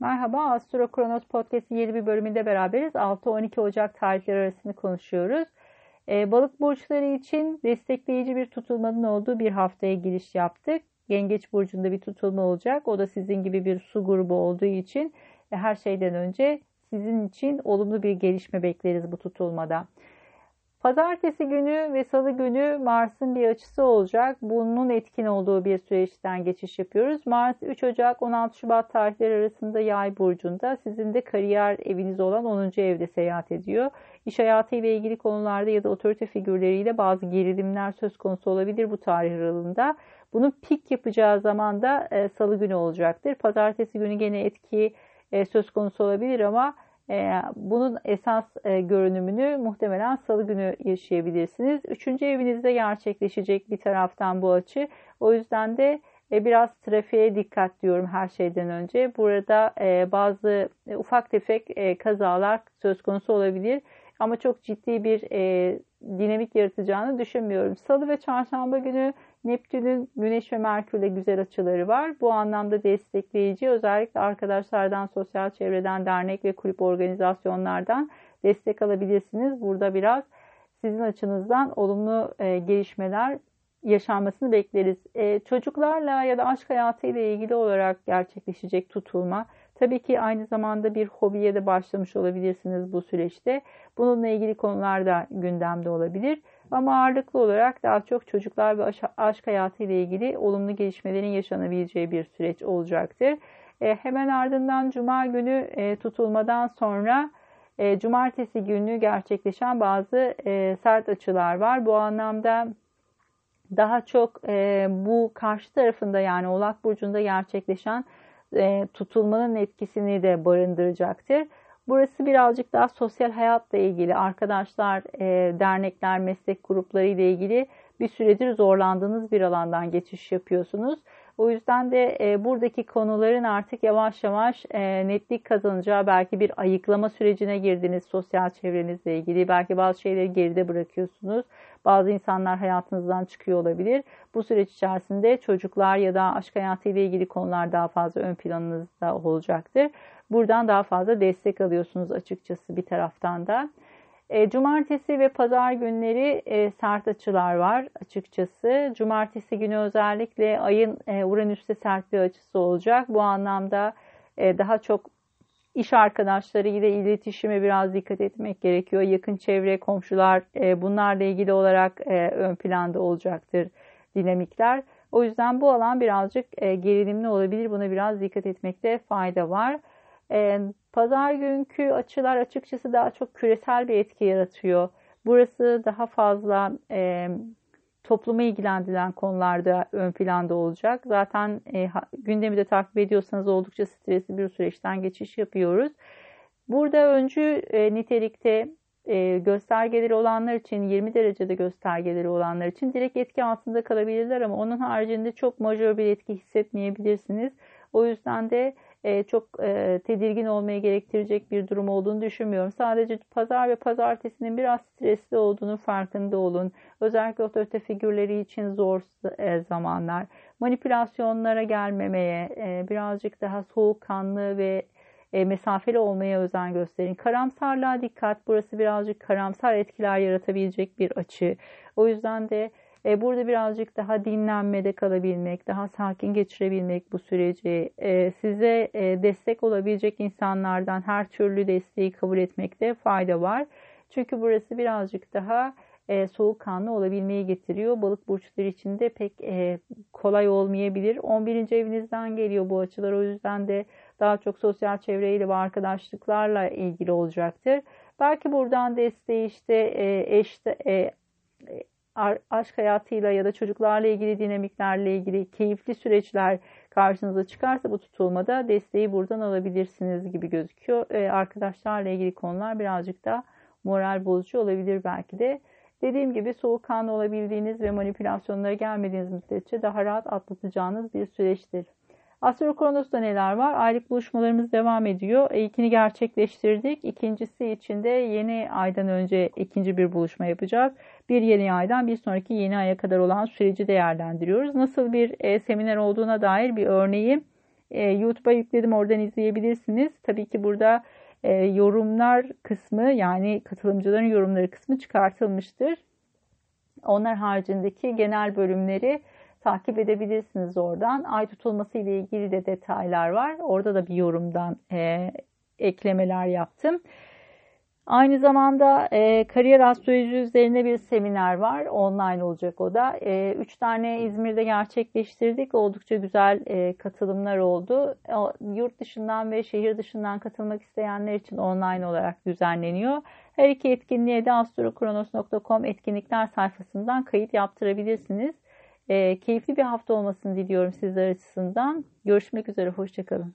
Merhaba, Astro Kronos Podcast'in yeni bir bölümünde beraberiz. 6-12 Ocak tarihleri arasını konuşuyoruz. Ee, balık burçları için destekleyici bir tutulmanın olduğu bir haftaya giriş yaptık. Yengeç burcunda bir tutulma olacak. O da sizin gibi bir su grubu olduğu için e, her şeyden önce sizin için olumlu bir gelişme bekleriz bu tutulmada. Pazartesi günü ve salı günü Mars'ın bir açısı olacak. Bunun etkin olduğu bir süreçten geçiş yapıyoruz. Mars 3 Ocak 16 Şubat tarihleri arasında Yay burcunda. Sizin de kariyer eviniz olan 10. evde seyahat ediyor. İş hayatı ile ilgili konularda ya da otorite figürleriyle bazı gerilimler söz konusu olabilir bu tarih aralığında. Bunun pik yapacağı zaman da e, salı günü olacaktır. Pazartesi günü gene etki e, söz konusu olabilir ama bunun esas e, görünümünü muhtemelen salı günü yaşayabilirsiniz. Üçüncü evinizde gerçekleşecek bir taraftan bu açı. O yüzden de e, biraz trafiğe dikkat diyorum her şeyden önce. Burada e, bazı ufak tefek kazalar söz konusu olabilir. Ama çok ciddi bir dinamik yaratacağını düşünmüyorum. Salı ve çarşamba günü Neptün'ün Güneş ve Merkür'le güzel açıları var. Bu anlamda destekleyici özellikle arkadaşlardan, sosyal çevreden, dernek ve kulüp organizasyonlardan destek alabilirsiniz. Burada biraz sizin açınızdan olumlu e, gelişmeler yaşanmasını bekleriz. E, çocuklarla ya da aşk hayatı ile ilgili olarak gerçekleşecek tutulma. Tabii ki aynı zamanda bir hobiye de başlamış olabilirsiniz bu süreçte. Bununla ilgili konular da gündemde olabilir. Ama ağırlıklı olarak daha çok çocuklar ve aşk hayatı ile ilgili olumlu gelişmelerin yaşanabileceği bir süreç olacaktır. E, hemen ardından Cuma günü e, tutulmadan sonra e, Cumartesi günü gerçekleşen bazı e, sert açılar var. Bu anlamda daha çok e, bu karşı tarafında yani Oğlak Burcu'nda gerçekleşen e, tutulmanın etkisini de barındıracaktır. Burası birazcık daha sosyal hayatla ilgili, arkadaşlar, e, dernekler, meslek grupları ile ilgili bir süredir zorlandığınız bir alandan geçiş yapıyorsunuz. O yüzden de e, buradaki konuların artık yavaş yavaş e, netlik kazanacağı belki bir ayıklama sürecine girdiniz sosyal çevrenizle ilgili. Belki bazı şeyleri geride bırakıyorsunuz. Bazı insanlar hayatınızdan çıkıyor olabilir. Bu süreç içerisinde çocuklar ya da aşk hayatı ile ilgili konular daha fazla ön planınızda olacaktır. Buradan daha fazla destek alıyorsunuz açıkçası bir taraftan da. E, cumartesi ve pazar günleri e, sert açılar var açıkçası. Cumartesi günü özellikle ayın e, Uranüs'te sert bir açısı olacak. Bu anlamda daha çok iş arkadaşları ile iletişime biraz dikkat etmek gerekiyor. Yakın çevre, komşular bunlarla ilgili olarak ön planda olacaktır dinamikler. O yüzden bu alan birazcık gerilimli olabilir. Buna biraz dikkat etmekte fayda var. Pazar günkü açılar açıkçası daha çok küresel bir etki yaratıyor. Burası daha fazla e, toplumu ilgilendiren konularda ön planda olacak. Zaten e, gündemi de takip ediyorsanız oldukça stresli bir süreçten geçiş yapıyoruz. Burada öncü e, nitelikte e, göstergeleri olanlar için 20 derecede göstergeleri olanlar için direkt etki altında kalabilirler ama onun haricinde çok majör bir etki hissetmeyebilirsiniz. O yüzden de e, çok e, tedirgin olmayı gerektirecek bir durum olduğunu düşünmüyorum. Sadece pazar ve pazartesinin biraz stresli olduğunu farkında olun. Özellikle otorite figürleri için zor e, zamanlar. Manipülasyonlara gelmemeye, birazcık daha soğukkanlı ve mesafeli olmaya özen gösterin. Karamsarlığa dikkat. Burası birazcık karamsar etkiler yaratabilecek bir açı. O yüzden de e, burada birazcık daha dinlenmede kalabilmek, daha sakin geçirebilmek bu süreci, e, size e, destek olabilecek insanlardan her türlü desteği kabul etmekte fayda var. Çünkü burası birazcık daha soğukkanlı olabilmeyi getiriyor. Balık burçları için de pek kolay olmayabilir. 11. evinizden geliyor bu açılar. O yüzden de daha çok sosyal çevreyle ve arkadaşlıklarla ilgili olacaktır. Belki buradan desteği işte eş, aşk hayatıyla ya da çocuklarla ilgili dinamiklerle ilgili keyifli süreçler karşınıza çıkarsa bu tutulmada desteği buradan alabilirsiniz gibi gözüküyor. Ee, arkadaşlarla ilgili konular birazcık da moral bozucu olabilir belki de. Dediğim gibi soğukkanlı olabildiğiniz ve manipülasyonlara gelmediğiniz müddetçe daha rahat atlatacağınız bir süreçtir. Astro Kronos'ta neler var? Aylık buluşmalarımız devam ediyor. İlkini gerçekleştirdik. İkincisi için de yeni aydan önce ikinci bir buluşma yapacağız. Bir yeni aydan bir sonraki yeni aya kadar olan süreci değerlendiriyoruz. Nasıl bir e, seminer olduğuna dair bir örneği E, YouTube'a yükledim oradan izleyebilirsiniz. Tabii ki burada e, yorumlar kısmı yani katılımcıların yorumları kısmı çıkartılmıştır. Onlar haricindeki genel bölümleri takip edebilirsiniz oradan. Ay tutulması ile ilgili de detaylar var. Orada da bir yorumdan e, eklemeler yaptım. Aynı zamanda e, kariyer astroloji üzerine bir seminer var. Online olacak o da. E, üç tane İzmir'de gerçekleştirdik. Oldukça güzel e, katılımlar oldu. O, yurt dışından ve şehir dışından katılmak isteyenler için online olarak düzenleniyor. Her iki etkinliğe de astrokronos.com etkinlikler sayfasından kayıt yaptırabilirsiniz. E, keyifli bir hafta olmasını diliyorum sizler açısından. Görüşmek üzere, hoşçakalın.